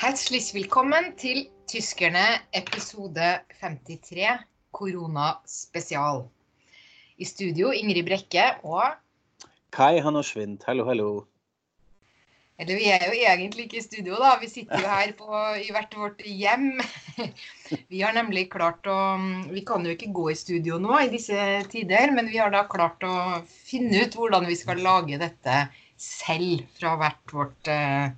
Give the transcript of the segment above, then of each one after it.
Herzlich willkommen til Tyskerne episode 53, koronaspesial. I studio Ingrid Brekke og Kai Hanno Schwind, hallo, hallo. Eller vi er jo egentlig ikke i studio, da. Vi sitter jo her på, i hvert vårt hjem. Vi har nemlig klart å Vi kan jo ikke gå i studio nå i disse tider, men vi har da klart å finne ut hvordan vi skal lage dette selv fra hvert vårt eh,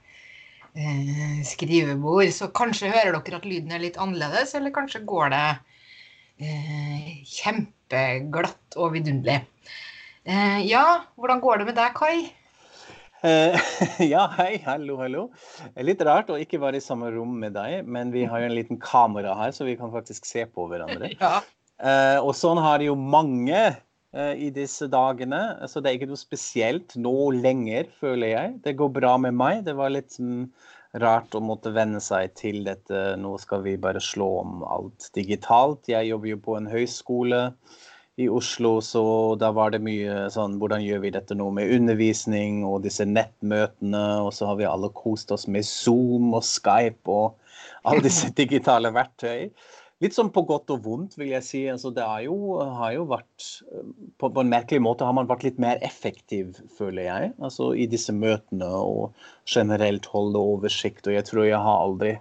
eh, skrivebord. Så kanskje hører dere at lyden er litt annerledes, eller kanskje går det eh, kjempeglatt og vidunderlig. Eh, ja, hvordan går det med deg, Kai? Eh, ja, hei, hallo, hallo. Litt rart å ikke være i samme rom med deg, men vi har jo en liten kamera her, så vi kan faktisk se på hverandre. Ja. Eh, og sånn har det jo mange i disse dagene. Så det er ikke noe spesielt nå lenger, føler jeg. Det går bra med meg. Det var litt mm, rart å måtte venne seg til dette. Nå skal vi bare slå om alt digitalt. Jeg jobber jo på en høyskole i Oslo, så da var det mye sånn Hvordan gjør vi dette nå med undervisning og disse nettmøtene? Og så har vi alle kost oss med Zoom og Skype og alle disse digitale verktøy. Litt sånn på godt og vondt, vil jeg si. Altså, det jo, har jo vært på, på, en merkelig måte har man vært litt mer effektiv, føler jeg. Altså i disse møtene og generelt holde oversikt. Og jeg tror jeg har aldri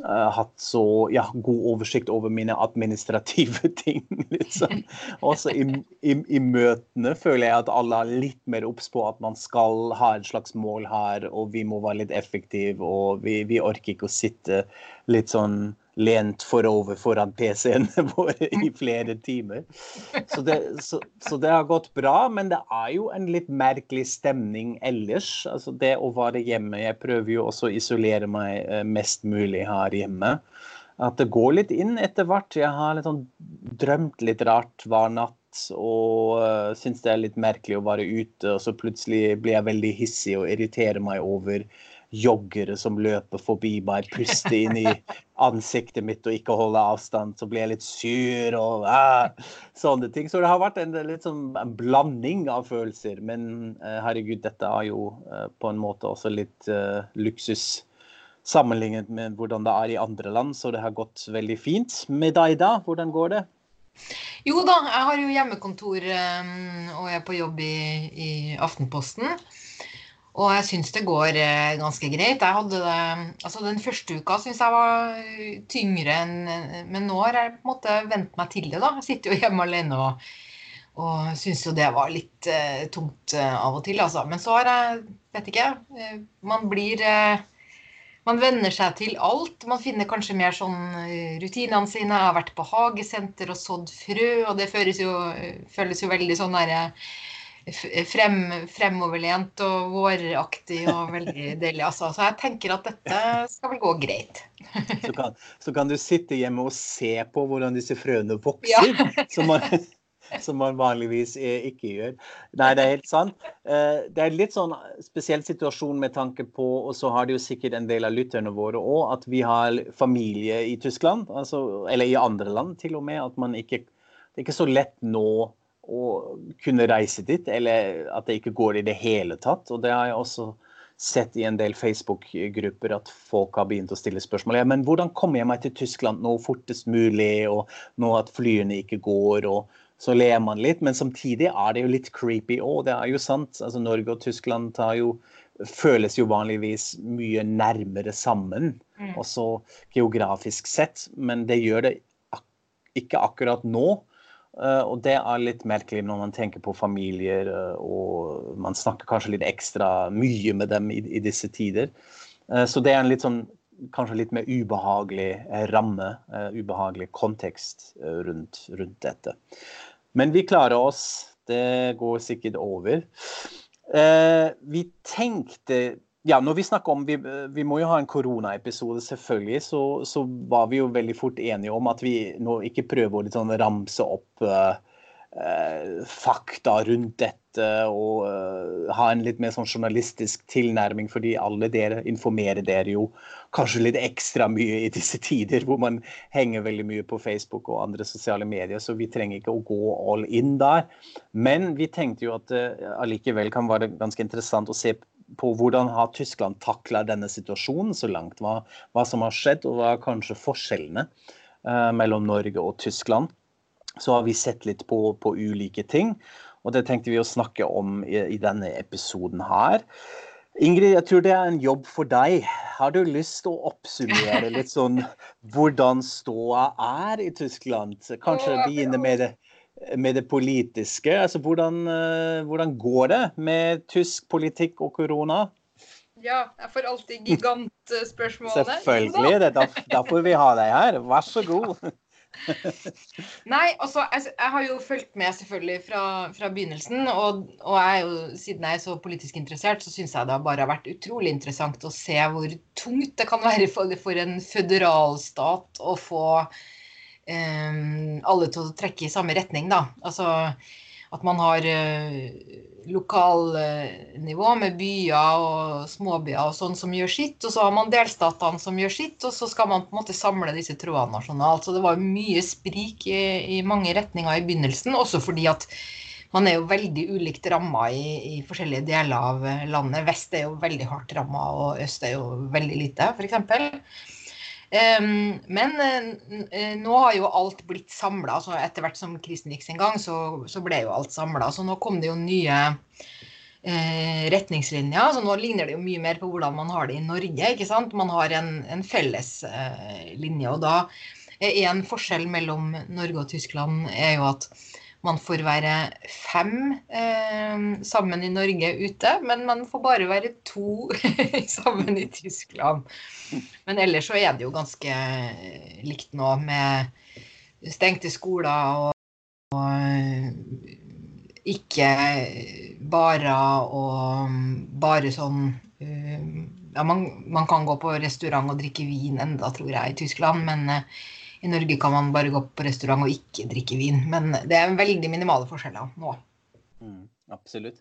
uh, hatt så ja, god oversikt over mine administrative ting. Liksom. Også i, i, i, møtene føler jeg at alle er litt mer obs på at man skal ha et slags mål her, og vi må være litt effektive, og vi, vi orker ikke å sitte litt sånn lent forover foran PC-ene våre i flere timer. Så det, så, så det, har gått bra, men det er jo en litt merkelig stemning ellers. Altså det å være hjemme. Jeg prøver jo også å isolere meg eh, mest mulig her hjemme. At det går litt inn etter hvert. Jeg har litt sånn drømt litt rart hver natt og uh, syns det er litt merkelig å være ute, og så plutselig blir jeg veldig hissig og irriterer meg over joggere som løper forbi, meg, puster inn i ansiktet mitt og ikke holder avstand, så blir jeg litt sur og uh, sånne ting. Så det har vært en, litt sånn en blanding av følelser. Men uh, herregud, dette er jo uh, på en måte også litt luksus sammenlignet med hvordan det er i andre land, så det har gått veldig fint. Med deg, da? Hvordan går det? Jo da, jeg har jo hjemmekontor og er på jobb i, i Aftenposten. Og jeg syns det går eh, ganske greit. Jeg hadde altså Den første uka syns jeg var eh, tyngre enn Men nå har jeg på en måte vent meg til det. da. Jeg sitter jo hjemme alene og, og syns jo det var litt uh, tungt uh, av og til, altså. Men så har jeg Vet ikke. Uh, man blir Man venner seg til alt. Man finner kanskje mer sånn rutinene sine. Jeg har vært på hagesenter og sådd frø, og det føles jo, føles jo veldig sånn derre frem, fremoverlent og våraktig og veldig deilig. Altså. Så jeg tenker at dette skal vel gå greit. så, kan, så, kan, du sitte hjemme og se på hvordan disse frøene vokser, ja. som, man, som, man, vanligvis ikke gjør. Nei, det er helt sant. Eh, det er litt sånn spesiell situasjon med tanke på, og så har det jo sikkert en del av lytterne våre òg, at vi har familie i Tyskland, altså, eller i andre land til og med. at man ikke det er ikke så lett nå å kunne reise dit, eller at det ikke går i det hele tatt. Og det har jeg også sett i en del Facebook-grupper at folk har begynt å stille spørsmål. Ja, men hvordan kommer jeg meg til Tyskland nå fortest mulig, og nå at flyene ikke går? og så ler man litt, men samtidig er det jo litt creepy òg. Det er jo sant. altså Norge og Tyskland jo, føles jo vanligvis mye nærmere sammen, mm. også geografisk sett. Men det gjør det ak ikke akkurat nå. Uh, og det er litt merkelig når man tenker på familier, uh, og man snakker kanskje litt ekstra mye med dem i, disse tider. Uh, så det er en litt sånn kanskje litt mer ubehagelig ramme, ubehagelig kontekst rundt, rundt, dette. Men vi klarer oss. Det går sikkert over. vi tenkte ja, når vi snakker om, vi, vi må jo ha en koronaepisode, selvfølgelig. Så, så, var vi jo veldig fort enige om at vi nå ikke prøver å liksom ramse opp uh, uh, fakta rundt dette og uh, ha en litt mer sånn journalistisk tilnærming, fordi alle dere informerer dere jo kanskje litt ekstra mye i disse tider hvor man henger veldig mye på Facebook og andre sosiale medier, så vi trenger ikke å gå all in der. Men vi tenkte jo at det allikevel kan være ganske interessant å se på hvordan har Tyskland takla denne situasjonen så langt. Hva, hva, som har skjedd, og hva er kanskje forskjellene eh, mellom Norge og Tyskland. Så har vi sett litt på, på, ulike ting, og det tenkte vi å snakke om i, i denne episoden her. Ingrid, jeg tror det er en jobb for deg. Har du lyst til å oppsummere litt sånn hvordan ståa er i Tyskland? Kanskje begynne med det med det politiske. Altså, hvordan, eh, hvordan, går det med tysk politikk og korona? Ja, jeg får alltid gigantspørsmålet. Selvfølgelig. Det er derfor vi har deg her. Vær så god. Nei, altså, jeg, jeg, har jo fulgt med selvfølgelig fra, fra begynnelsen. Og, og jeg jo, siden jeg er så politisk interessert, så syns jeg det har bare vært utrolig interessant å se hvor tungt det kan være for, for en føderalstat å få alle til å trekke i samme retning, da. Altså at man har uh, lokalnivå med byer og småbyer og sånn som gjør sitt, og så har man delstatene som gjør sitt, og så skal man på en måte samle disse trådene nasjonalt. Så det var mye sprik i, i, mange retninger i begynnelsen, også fordi at man er jo veldig ulikt ramma i, i, forskjellige deler av landet. Vest er jo veldig hardt ramma, og øst er jo veldig lite, f.eks. Men eh, nå har jo alt blitt samla. Altså etter hvert som krisen gikk sin gang, så, så ble jo alt samla. Så nå kom det jo nye eh, retningslinjer. Så nå ligner det jo mye mer på hvordan man har det i Norge. ikke sant? Man har en, en felles eh, linje. Og da er en forskjell mellom Norge og Tyskland er jo at man får være fem eh, sammen i Norge ute, men man får bare være to sammen i Tyskland. Men ellers så er det jo ganske likt nå, med stengte skoler og, og ikke barer og bare sånn uh, ja, man, man, kan gå på restaurant og drikke vin enda, tror jeg, i Tyskland, men uh, i Norge kan man bare gå på restaurant og ikke drikke vin. Men det er veldig minimale forskjeller nå. Mm, absolutt.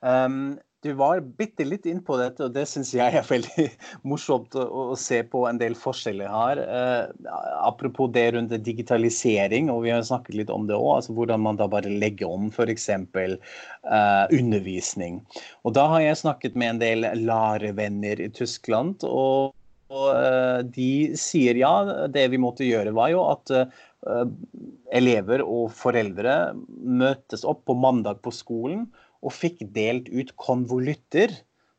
Um, du var bitte litt inn på dette, og det syns jeg er veldig morsomt å, å, se på en del forskjeller her. Uh, apropos det rundt digitalisering, og vi har snakket litt om det òg. Altså hvordan man da bare legger om f.eks. Uh, undervisning. Og da har jeg snakket med en del lærevenner i Tyskland. og og eh, de sier ja, det vi måtte gjøre var jo at eh, elever og foreldre møtes opp på mandag på skolen og fikk delt ut konvolutter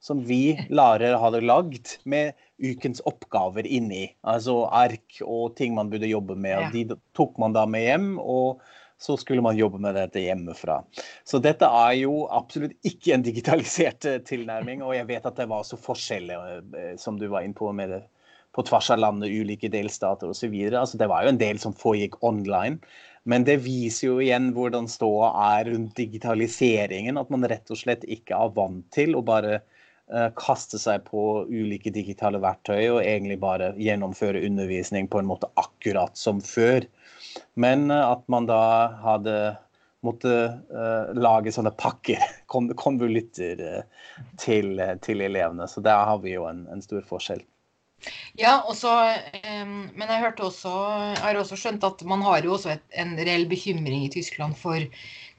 som vi lærere hadde lagd med ukens oppgaver inni. Altså ark og ting man burde jobbe med. og De tok man da med hjem. og så skulle man jobbe med dette hjemmefra. Så dette er jo absolutt ikke en digitalisert eh, tilnærming. Og jeg vet at det var også forskjeller, eh, som du var inne på, med det, på tvers av landet, ulike delstater osv. Altså, det var jo en del som foregikk online. Men det viser jo igjen hvordan ståa er rundt digitaliseringen. At man rett og slett ikke er vant til å bare uh, kaste seg på ulike digitale verktøy og egentlig bare gjennomføre undervisning på en måte akkurat som før. Men eh, at man da hadde måtte uh, lage sånne pakker, konvolutter, uh, til, til, elevene. Så der har vi jo en, en stor forskjell. Ja, også, um, men jeg også, jeg har også skjønt at man har jo også et, en reell bekymring i Tyskland for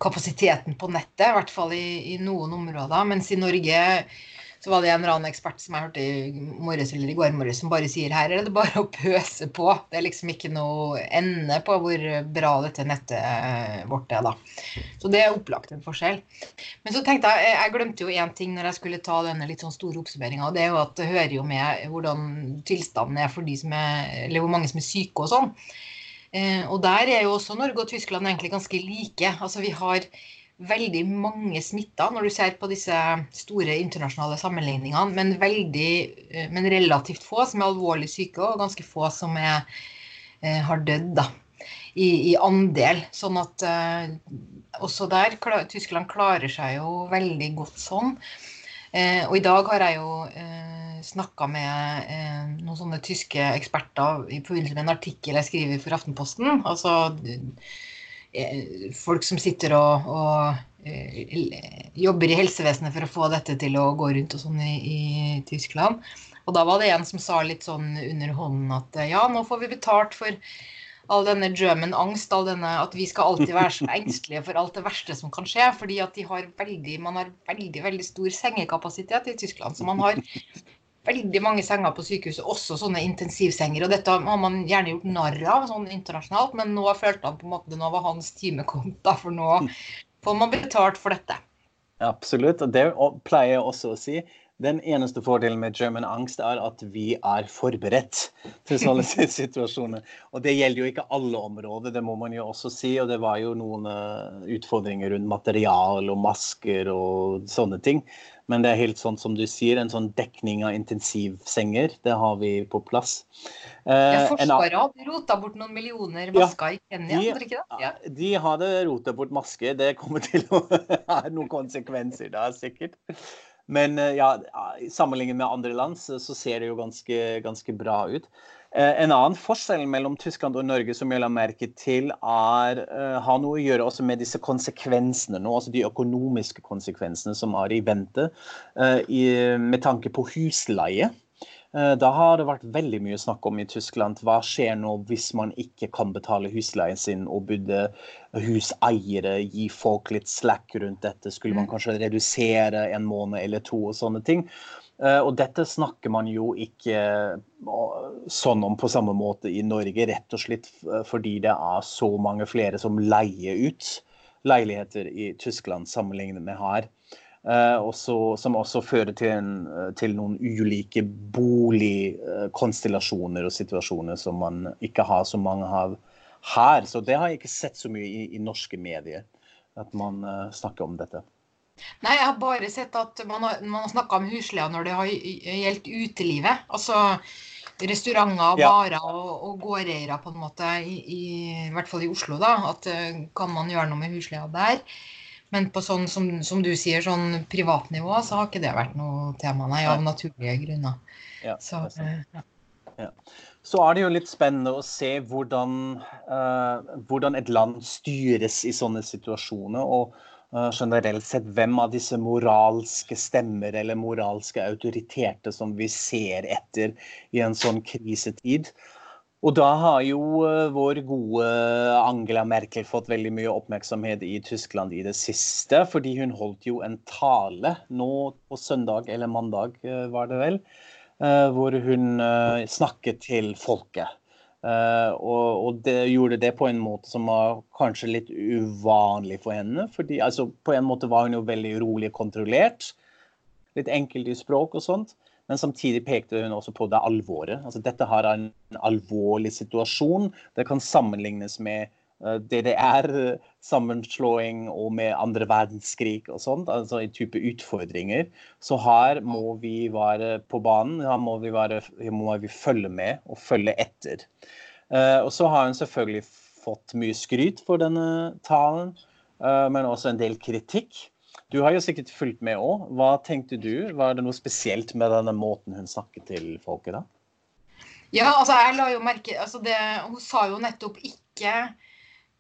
kapasiteten på nettet, i hvert fall i, i noen områder. Mens i Norge så var det en eller annen ekspert som jeg hørte i morges eller i går morges, som bare sier her er det bare å pøse på. Det er liksom ikke noe ende på hvor bra dette nettet eh, vårt er, da. Så det er opplagt en forskjell. Men så tenkte jeg Jeg glemte jo én ting når jeg skulle ta denne litt sånn store oppsummeringa. Det er jo at det hører jo med hvordan tilstanden er for de som er Eller hvor mange som er syke og sånn. Eh, og der er jo også Norge og Tyskland egentlig ganske like. Altså vi har veldig mange smitta når du ser på disse store internasjonale sammenligningene, men, veldig, eh, men relativt få som er alvorlig syke, og ganske få som er, eh, har dødd da, i, i, andel. Sånn at eh, også der Tyskland klarer seg jo veldig godt sånn. Og i dag har jeg jo eh, snakka med noen sånne tyske eksperter i forbindelse med en artikkel jeg skriver for Aftenposten. altså folk som sitter og, og eh, jobber i helsevesenet for å få dette til å gå rundt og sånn i, i, Tyskland. Og da var det en som sa litt sånn under hånden at ja, nå får vi betalt for all denne German angst, all denne at vi skal alltid være så engstelige for alt det verste som kan skje. Fordi at de har veldig, man har veldig, veldig stor sengekapasitet i Tyskland. Så man har veldig mange senger på sykehuset, også sånne intensivsenger. Og dette har man gjerne gjort narr av sånn internasjonalt, men nå følte han på en måte nå var hans time kommet, for nå får man betalt for dette. Absolutt, og det pleier jeg også å si. Den eneste fordelen med German angst er at vi er forberedt til sånne situasjoner. Og det gjelder jo ikke alle områder, det må man jo også si. Og det var jo noen uh, utfordringer rundt material og masker og sånne ting. Men det er helt sånn som du sier, en sånn dekning av intensivsenger, det har vi på plass. Eh, Forsvaret hadde rota bort noen millioner masker ja, i Kenya, de, ikke det? Ja. De hadde rota bort masker. Det kommer til å ha noen konsekvenser da, sikkert. Men eh, ja, sammenlignet med andre land så, så ser det jo ganske, ganske bra ut. Eh, en annen forskjell mellom Tyskland og Norge som jeg la merke til, er, uh, har noe å gjøre også med disse konsekvensene nå, altså de økonomiske konsekvensene som er i vente, uh, med tanke på husleie. Eh, da har det vært veldig mye snakk om i Tyskland hva skjer nå hvis man ikke kan betale husleien sin, og burde huseiere gi folk litt slack rundt dette? Skulle man mm. kanskje redusere en måned eller to og sånne ting? Eh, og dette snakker man jo ikke sånn om på samme måte i Norge, rett og slett fordi det er så mange flere som leier ut leiligheter i Tyskland sammenlignet med her. Også, som også fører til, en, eh, til noen ulike boligkonstellasjoner og situasjoner som man ikke har så mange av her. Så det har jeg ikke sett så mye i, i norske medier, at man snakker om dette. Nei, jeg har bare sett at man har, man har snakka om husleia når det har gjeldt utelivet. Altså restauranter, og barer og, og gårdeiere, på en måte, i, i, i, hvert fall i Oslo. da, at Kan man gjøre noe med husleia der? Men på sånn som, som, du sier, sånn privatnivå, så har ikke det vært noe tema, nei, av naturlige grunner. Ja, så, eh, ja. Ja. så, er det jo litt spennende å se hvordan, uh, hvordan et land styres i sånne situasjoner. Og generelt sett hvem av disse moralske stemmer eller moralske autoriteter som vi ser etter i en sånn krisetid. Og da har jo uh, vår gode Angela Merkel fått veldig mye oppmerksomhet i Tyskland i det siste, fordi hun holdt jo en tale nå på søndag eller mandag, uh, var det vel, hvor hun snakket til folket. Og, og, det gjorde det på en måte som var kanskje litt uvanlig for henne. fordi altså, På en måte var hun jo veldig rolig og kontrollert. Litt enkelt i språk og sånt. Men samtidig pekte hun også på det alvoret. Altså, dette har en alvorlig situasjon. Det kan sammenlignes med uh, DDR-sammenslåing og med andre verdenskrig og sånt. Altså en type utfordringer. Så her må vi være på banen. Her må vi, være, må vi følge med og følge etter. Uh, og så har hun selvfølgelig fått mye skryt for denne talen, men også en del kritikk. Du har jo sikkert fulgt med òg. Hva tenkte du? Var det noe spesielt med denne måten hun snakket til folket da? Ja, altså jeg la jo merke altså det, Hun sa jo nettopp ikke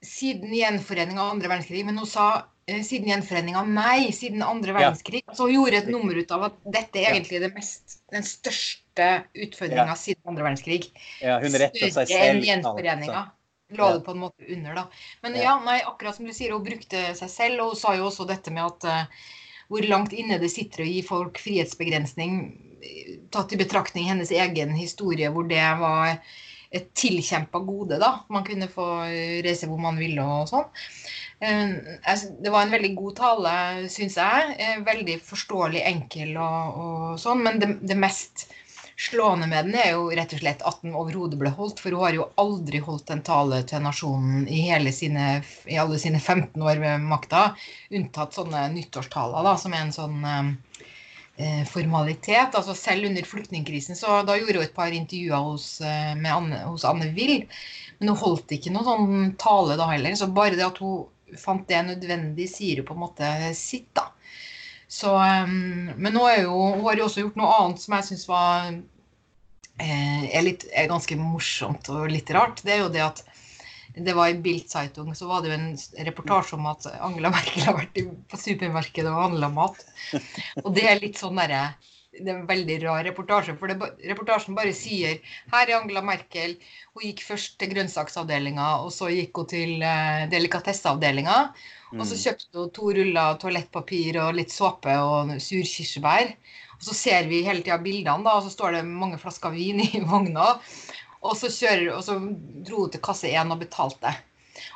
siden gjenforening av andre verdenskrig, men hun sa eh, siden gjenforening av meg, siden andre verdenskrig. Ja. Så hun gjorde et nummer ut av at dette er egentlig det mest, den største utfordringa ja. siden andre verdenskrig. Ja, hun retter seg selv. Enn gjenforeninga lå det på en måte under, da. Men ja, nei, akkurat som du sier, hun brukte seg selv, og hun sa jo også dette med at uh, hvor langt inne det sitter å gi folk frihetsbegrensning, tatt i betraktning hennes egen historie, hvor det var et tilkjempa gode, da. Man kunne få reise hvor man ville og sånn. Uh, det var en veldig god tale, syns jeg. Uh, veldig forståelig, enkel og, og sånn. Men det, det mest slående med den er jo rett og slett at den overhodet ble holdt. For hun har jo aldri holdt en tale til nasjonen i, sine, i alle sine 15 år ved makta, unntatt sånne nyttårstaler, da, som er en sånn eh, formalitet. altså Selv under flyktningkrisen, så da gjorde hun et par intervjuer hos, eh, Anne, hos Anne Will. Men hun holdt ikke noen sånn tale da heller. Så bare det at hun fant det nødvendig, sier hun på en måte sitt, da. Så, um, men nå jo, hun har jo også gjort noe annet som jeg syns var eh, er, litt, er ganske morsomt og litt rart. Det er jo det at det var i Bild Zeitung så var det jo en reportasje om at Angela Merkel har vært på supermarkedet og handla mat. Og det er litt sånn derre det er en veldig rar reportasje. For det, reportasjen bare sier her er Angela Merkel. Hun gikk først til grønnsaksavdelinga, og så gikk hun til uh, delikatesseavdelinga. Og så mm. kjøpte hun to ruller toalettpapir og litt såpe og surkirsebær. Og så ser vi hele tida bildene, da, og så står det mange flasker vin i vogna. Og så, kjører, og så dro hun til kasse 1 og betalte.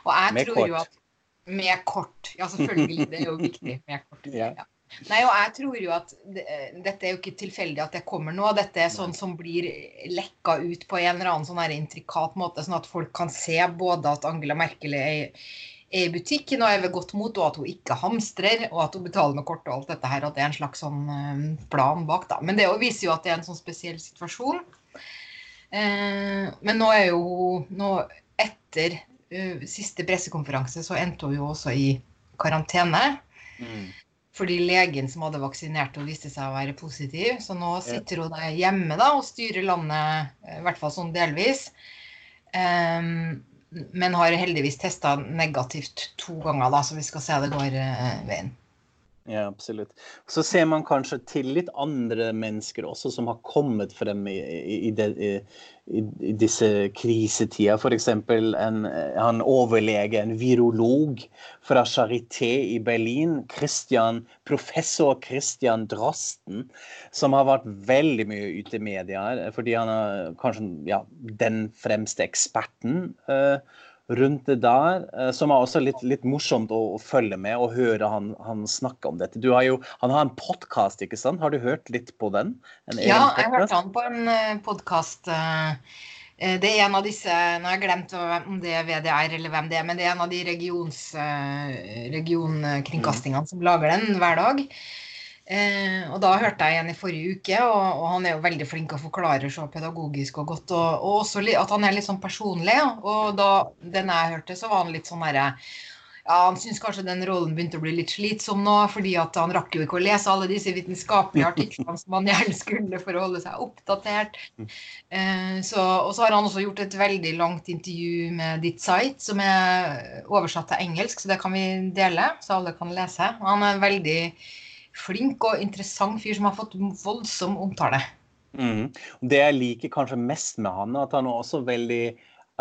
Og jeg med tror kort. jo at Med kort. Ja, selvfølgelig. Det er jo viktig med kort. Ja. Ja. Nei, og jeg tror jo at det, dette er jo ikke tilfeldig at det kommer nå. Dette er sånn som blir lekka ut på en eller annen sånn her intrikat måte, sånn at folk kan se både at Angela Merkel er, er i butikken og er ved godt mot, og at hun ikke hamstrer, og at hun betaler med kort og alt dette her. At det er en slags sånn eh, plan bak, da. Men det viser jo at det er en sånn spesiell situasjon. Eh, men nå er jo nå etter uh, siste pressekonferanse så endte hun jo også i karantene. Mm. Fordi legen som hadde vaksinert henne, viste seg å være positiv. Så nå sitter hun hjemme da, og styrer landet, i hvert fall sånn delvis. Um, men har heldigvis testa negativt to ganger, da, så vi skal se det går uh, veien. Ja, absolutt. Så ser man kanskje til litt andre mennesker også som har kommet frem i, i, i, det, i disse krisetider. F.eks. En, en overlege, en virolog fra Charité i Berlin, Christian, professor Christian Drosten, som har vært veldig mye ute i media fordi han er kanskje ja, den fremste eksperten. Uh, rundt det der, eh, som er også litt, litt morsomt å, å, følge med og høre han, han snakke om dette. Har jo, han har en podkast, ikke sant? Har du hørt litt på den? ja, jeg hørte han på en eh, podkast. Eh, det er en av disse Nå har jeg glemt om det er VDR eller hvem det er, men det er en av de regions, regionkringkastingene mm. som lager den hver dag. Eh, og da hørte jeg en i forrige uke, og, og, han er jo veldig flink og forklarer så pedagogisk og godt. Og, og også at han er litt sånn personlig. Og da den jeg hørte, så var han litt sånn herre ja, Han syntes kanskje den rollen begynte å bli litt slitsom nå, fordi at han rakk jo ikke å lese alle disse vitenskapelige artiklene som han gjerne skulle for å holde seg oppdatert. Eh, så, og så har han også gjort et veldig langt intervju med Ditt Site, som er oversatt til engelsk, så det kan vi dele, så alle kan lese. Han er veldig flink og interessant fyr som har fått voldsom omtale. Mm. Det jeg liker kanskje mest med han, er at han er også veldig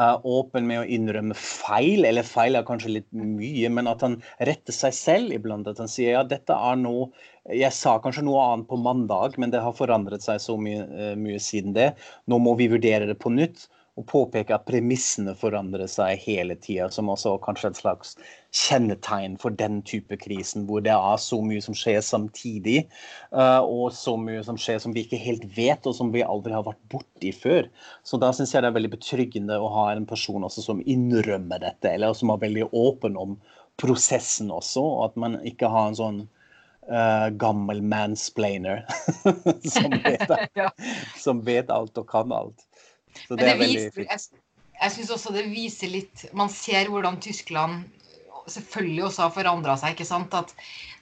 uh, åpen med å innrømme feil. Eller feil er kanskje litt mye, men at han retter seg selv iblant. At han sier ja, dette er noe Jeg sa kanskje noe annet på mandag, men det har forandret seg så mye, uh, mye siden det. Nå må vi vurdere det på nytt og påpeke at premissene forandrer seg hele tida, som også kanskje et slags kjennetegn for den type krisen, hvor det er så mye som skjer samtidig, uh, og så mye som skjer som vi ikke helt vet, og som vi aldri har vært borti før. Så da syns jeg det er veldig betryggende å ha en person som innrømmer dette, eller som er veldig åpen om prosessen også, og at man ikke har en sånn Uh, gammel mansplainer som, vet, som, vet, alt og kan alt. Så det, det er veldig viser, Jeg, jeg syns også det viser litt Man ser hvordan Tyskland selvfølgelig også har forandra seg. ikke sant? At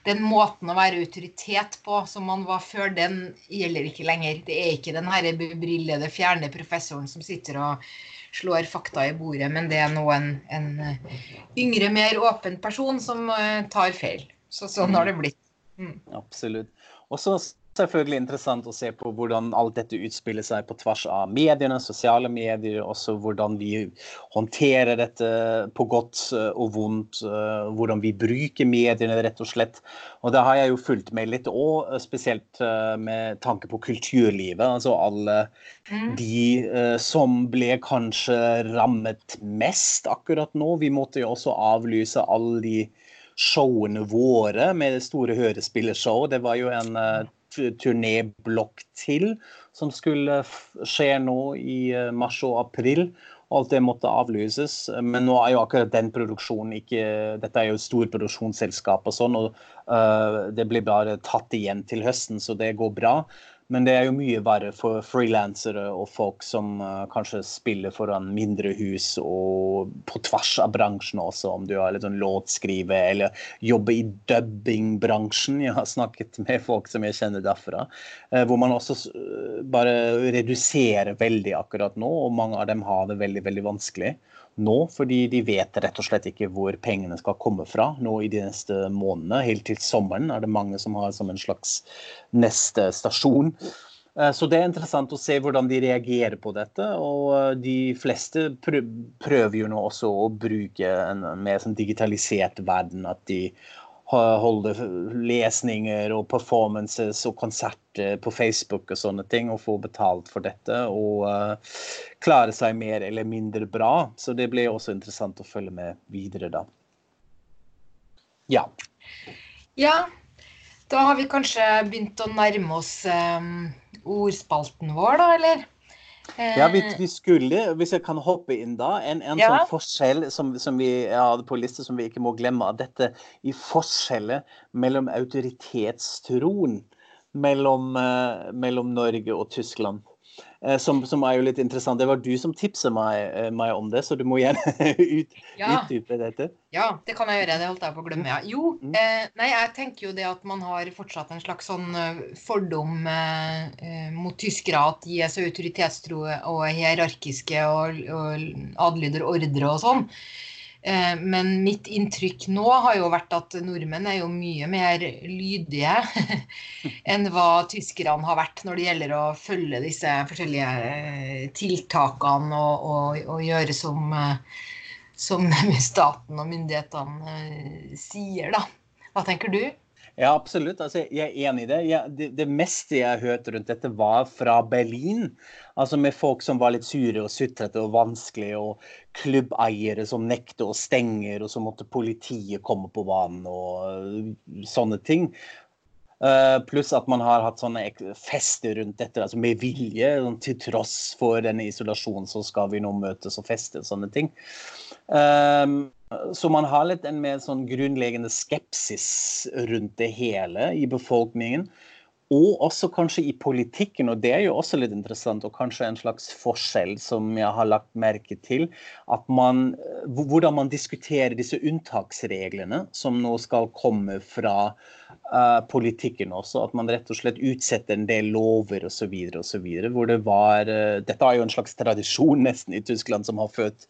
den måten å være autoritet på som man var før, den gjelder ikke lenger. Det er ikke den herre bebrillede, fjerne professoren som sitter og slår fakta i bordet, men det er nå en, en yngre, mer åpen person som uh, tar feil. Så sånn har det blitt. Mm. Absolutt. Og så selvfølgelig interessant å se på hvordan alt dette utspiller seg på tvers av mediene, sosiale medier, også hvordan vi håndterer dette på godt eh, og vondt. Eh, hvordan vi bruker mediene, rett og slett. Og det har jeg jo fulgt med litt òg, eh, spesielt med tanke på kulturlivet. Altså alle mm. de som ble kanskje rammet mest akkurat nå. Vi måtte jo også avlyse alle de showene våre med store hørespillershow. Det var jo en turnéblokk til som skulle skje nå i eh, mars og april. Og alt det måtte avlyses. Men nå er jo akkurat den produksjonen ikke Dette er jo et stort produksjonsselskap og sånn, og uh, det blir bare tatt igjen til høsten, så det går bra. Men det er jo mye verre for frilansere og folk som uh, kanskje spiller foran mindre hus og på tvers av bransjen også, om du har litt sånn låtskrive eller jobber i dubbingbransjen. Jeg har snakket med folk som jeg kjenner derfra, uh, hvor man også uh, bare reduserer veldig akkurat nå, og mange av dem har det veldig, veldig vanskelig. Nå, fordi de vet rett og slett ikke hvor pengene skal komme fra nå i de neste månedene. Helt til sommeren er det mange som har som en slags neste stasjon. Eh, så det er interessant å se hvordan de reagerer på dette. Og eh, de fleste prøver jo nå også å bruke en mer sånn digitalisert verden. At de holde lesninger og performances og konserter på Facebook og sånne ting, og få betalt for dette. Og uh, klare seg mer eller mindre bra. Så det blir også interessant å følge med videre, da. Ja. Ja, da har vi kanskje begynt å nærme oss um, ordspalten vår, da, eller? Ja, vi, vi, skulle, hvis jeg kan hoppe inn da, en, en ja. sånn forskjell som, som vi hadde på liste som vi ikke må glemme, av, dette i forskjellet mellom autoritetstroen mellom, uh, mellom Norge og Tyskland. Eh, som, som, er jo litt interessant. Det var du som tipset meg, eh, meg om det, så du må gjerne ut, ja. utdype dette. Ja, det kan jeg gjøre. Det holdt jeg på å glemme. Ja. Jo, mm. eh, nei, jeg tenker jo det at man har fortsatt en slags sånn eh, fordom eh, mot tyskere at de er så autoritetstro og hierarkiske og, og adlyder ordre og sånn. Eh, men mitt inntrykk nå har jo vært at nordmenn er jo mye mer lydige enn hva tyskerne har vært når det gjelder å følge disse forskjellige eh, tiltakene og, og, og gjøre som, eh, som staten og myndighetene sier, da. Hva tenker du? Ja, absolutt. Altså, jeg er enig i det. Jeg, det. det. meste jeg har hørt rundt dette, var fra Berlin. Altså Med folk som var litt sure og sutrete og vanskelige, og klubbeiere som nekter og stenger, og så måtte politiet komme på banen og uh, sånne ting. Uh, pluss at man har hatt sånne fester rundt dette altså med vilje. Sånn, til tross for denne isolasjonen så skal vi nå møtes og feste og sånne ting. Um, så man har litt en mer sånn grunnleggende skepsis rundt det hele i befolkningen. Og også kanskje i politikken, og det er jo også litt interessant, og kanskje en slags forskjell som jeg har lagt merke til. at man, Hvordan man diskuterer disse unntaksreglene som nå skal komme fra uh, politikken også. At man rett og slett utsetter en del lover osv. osv. Hvor det var uh, Dette er jo en slags tradisjon nesten i Tyskland som har ført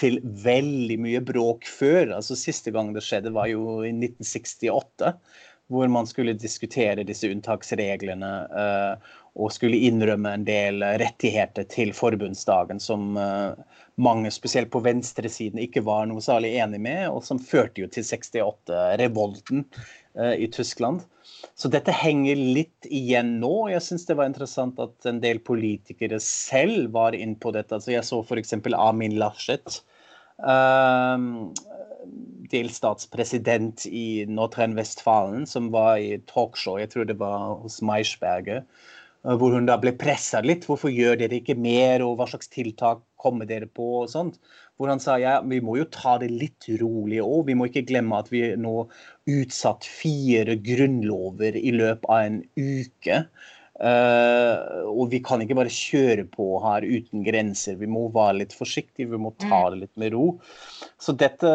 til veldig mye bråk før. altså Siste gang det skjedde, var jo i 1968 hvor man skulle diskutere disse unntaksreglene uh, og skulle innrømme en del rettigheter til forbundsdagen som uh, mange, spesielt på venstresiden, ikke var noe særlig enig med, og som førte jo til 68-revolten uh, eh, i Tyskland. Så dette henger litt igjen nå. Jeg syns det var interessant at en del politikere selv var inne på dette. Altså jeg så f.eks. Amin Laschet. Uh, delstatspresident i Nordrhein-Westfalen, som var i talkshow, jeg tror det var hos Maischberger, eh, hvor hun da ble pressa litt. Hvorfor gjør dere ikke mer, og hva slags tiltak kommer dere på? og sånt. Hvor han sa ja, vi må jo ta det litt rolig òg. Vi må ikke glemme at vi nå utsatt fire grunnlover i løpet av en uke. Uh, og vi kan ikke bare kjøre på her uten grenser. Vi må være litt forsiktige, vi må ta mm. det litt med ro. Så dette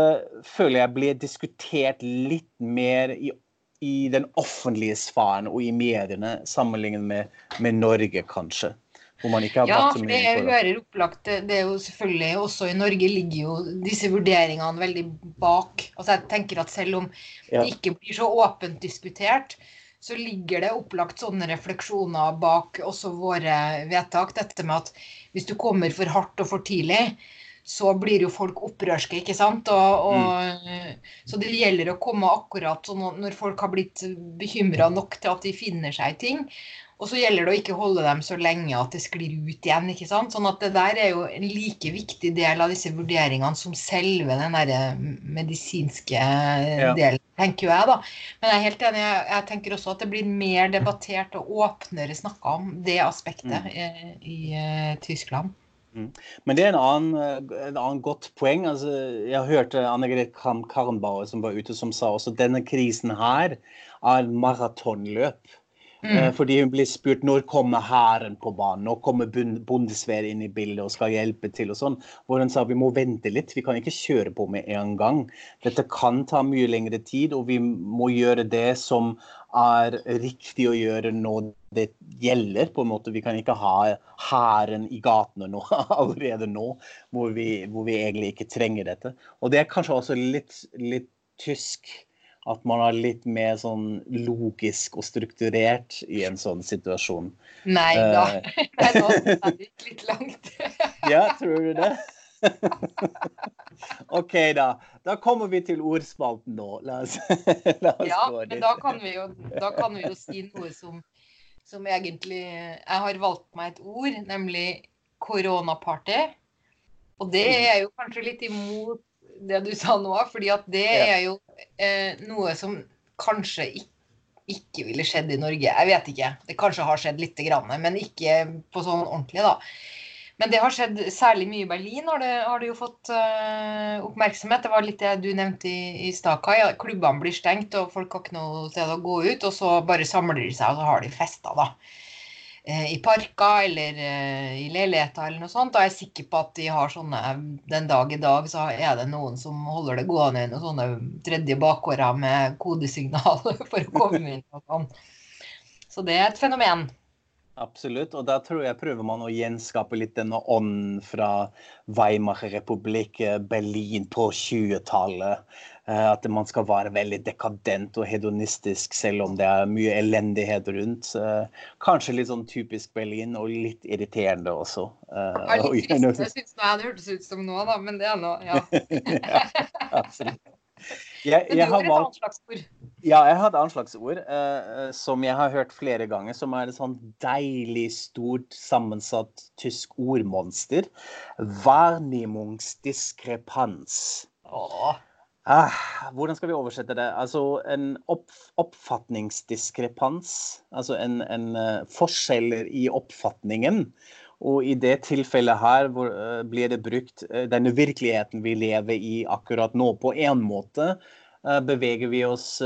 føler jeg ble diskutert litt mer i, i den offentlige sfæren og i mediene, sammenlignet med, med Norge, kanskje. Hvor man ikke har ja, for det jeg hører opplagt, det er jo selvfølgelig Også i Norge ligger jo disse vurderingene veldig bak. Altså jeg tenker at selv om det ikke blir så åpent diskutert, så ligger det opplagt sånne refleksjoner bak også våre vedtak. Dette med at hvis du kommer for hardt og for tidlig, så blir jo folk opprørske, ikke sant. Og, og, mm. Så det gjelder å komme akkurat sånn når folk har blitt bekymra nok til at de finner seg i ting. Og så gjelder det å ikke holde dem så lenge at det sklir ut igjen. ikke sant? Sånn at det der er jo en like viktig del av disse vurderingene som selve den der medisinske ja. delen, tenker jeg, da. Men jeg er helt enig. Jeg, tenker også at det blir mer debattert og åpnere snakka om det aspektet mm. i, i uh, Tyskland. Mm. Men det er en annen, en annen godt poeng. Altså, jeg hørte Anne Grete Kram Karnbauer som var ute, som sa også denne krisen her er maratonløp. Mm. Eh, fordi hun blir spurt når kommer hæren på banen, når kommer Bundeswehr inn i bildet og skal hjelpe til. og sånn, Hvor hun sa vi må vente litt, vi kan ikke kjøre på med en gang. Dette kan ta mye lengre tid, og vi må gjøre det som er riktig å gjøre når det gjelder. på en måte. Vi kan ikke ha hæren i gatene nå, allerede nå, hvor vi, hvor vi, egentlig ikke trenger dette. Og det er kanskje også litt, litt tysk at man er litt mer sånn logisk og strukturert i en sånn situasjon. Nei da. Nei, nå er det litt langt. ja, tror du det? OK, da. Da kommer vi til ordspalten nå. La oss, la oss ja, gå dit. Men da kan, vi jo, da kan vi jo si noe som, som egentlig Jeg har valgt meg et ord, nemlig koronaparty. Og det er jo kanskje litt imot det du sa nå, fordi at det er jo eh, noe som kanskje ikke, ikke ville skjedd i Norge. Jeg vet ikke. Det kanskje har skjedd lite grann, men ikke på sånn ordentlig, da. Men det har skjedd særlig mye i Berlin, har det, har det jo fått uh, oppmerksomhet. Det var litt det du nevnte i, i stad, Kai. Klubbene blir stengt, og folk har ikke noe sted å gå ut. Og så bare samler de seg, og så har de fester, da. Uh, I parker eller uh, i leiligheter eller noe sånt. Jeg er sikker på at de har sånne Den dag i dag så er det noen som holder det gående i noen sånne tredje bakgårder med kodesignal for å komme inn og sånn. Så det er et fenomen. Absolutt. Og da tror jeg prøver man å gjenskape litt denne ånden fra Weimar-republikk, Berlin på 20-tallet. Eh, at man skal være veldig dekadent og hedonistisk, selv om det er mye elendighet rundt. Eh, kanskje litt sånn typisk Berlin, og litt irriterende også. Det er litt trist. Jeg syns det hørtes ut som nå, da, men det er nå, ja. ja absolutt. Jeg, jeg, har valgt, ja, jeg hadde anslagsord uh, som jeg har hørt flere ganger, som er et sånn deilig, stort, sammensatt tysk ordmonster. Varnimungsdiskrepans. Ah, hvordan skal vi oversette det? Altså en opp, oppfatningsdiskrepans. Altså en, en uh, forskjeller i oppfatningen. Og i det tilfellet her hvor, uh, blir det brukt uh, denne virkeligheten vi lever i akkurat nå, på én måte. Uh, beveger vi oss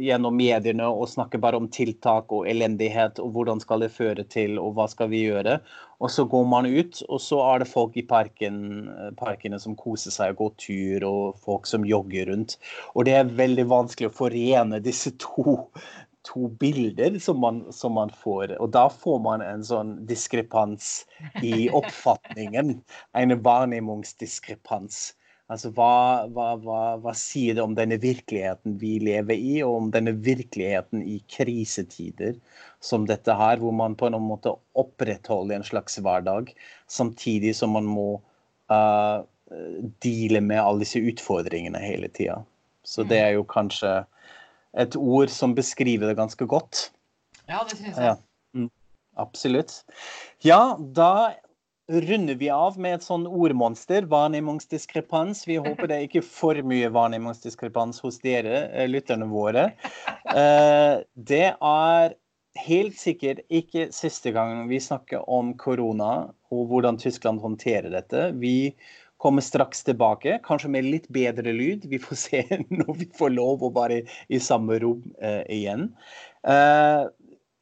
gjennom mediene og snakker bare om tiltak og elendighet og hvordan skal det føre til og hva skal vi gjøre. Og så går man ut, og så er det folk i parken, parkene som koser seg og går tur, og folk som jogger rundt. Og det er veldig vanskelig å forene disse to to bilder som man, som man, får. Og da får man en sånn diskrepans i oppfatningen. En varnimungsdiskrepans. Altså hva, hva, hva, hva, sier det om denne virkeligheten vi lever i, og om denne virkeligheten i krisetider som dette her, hvor man på en måte opprettholder en slags hverdag, samtidig som man må uh, deale med alle disse utfordringene hele tida. Så det er jo kanskje et ord som beskriver det ganske godt. Ja, det syns jeg. Ja. Mm, absolutt. Ja, da runder vi av med et sånn ordmonster, varnimungsdiskrepans. Vi håper det er ikke for mye varnimungsdiskrepans hos dere, eh, lytterne våre. Eh, det er helt sikkert ikke siste gang vi snakker om korona og hvordan Tyskland håndterer dette. Vi kommer straks tilbake, kanskje med litt bedre lyd. Vi får se når vi får lov å være i samme rom uh, igjen.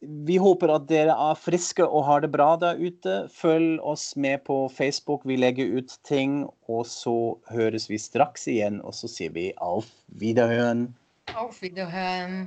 Vi håper at dere er friske og har det bra der ute. Følg oss med på Facebook. Vi legger ut ting. Og så høres vi straks igjen, og så sier vi auf Wiederhören. Auf Wiederhören.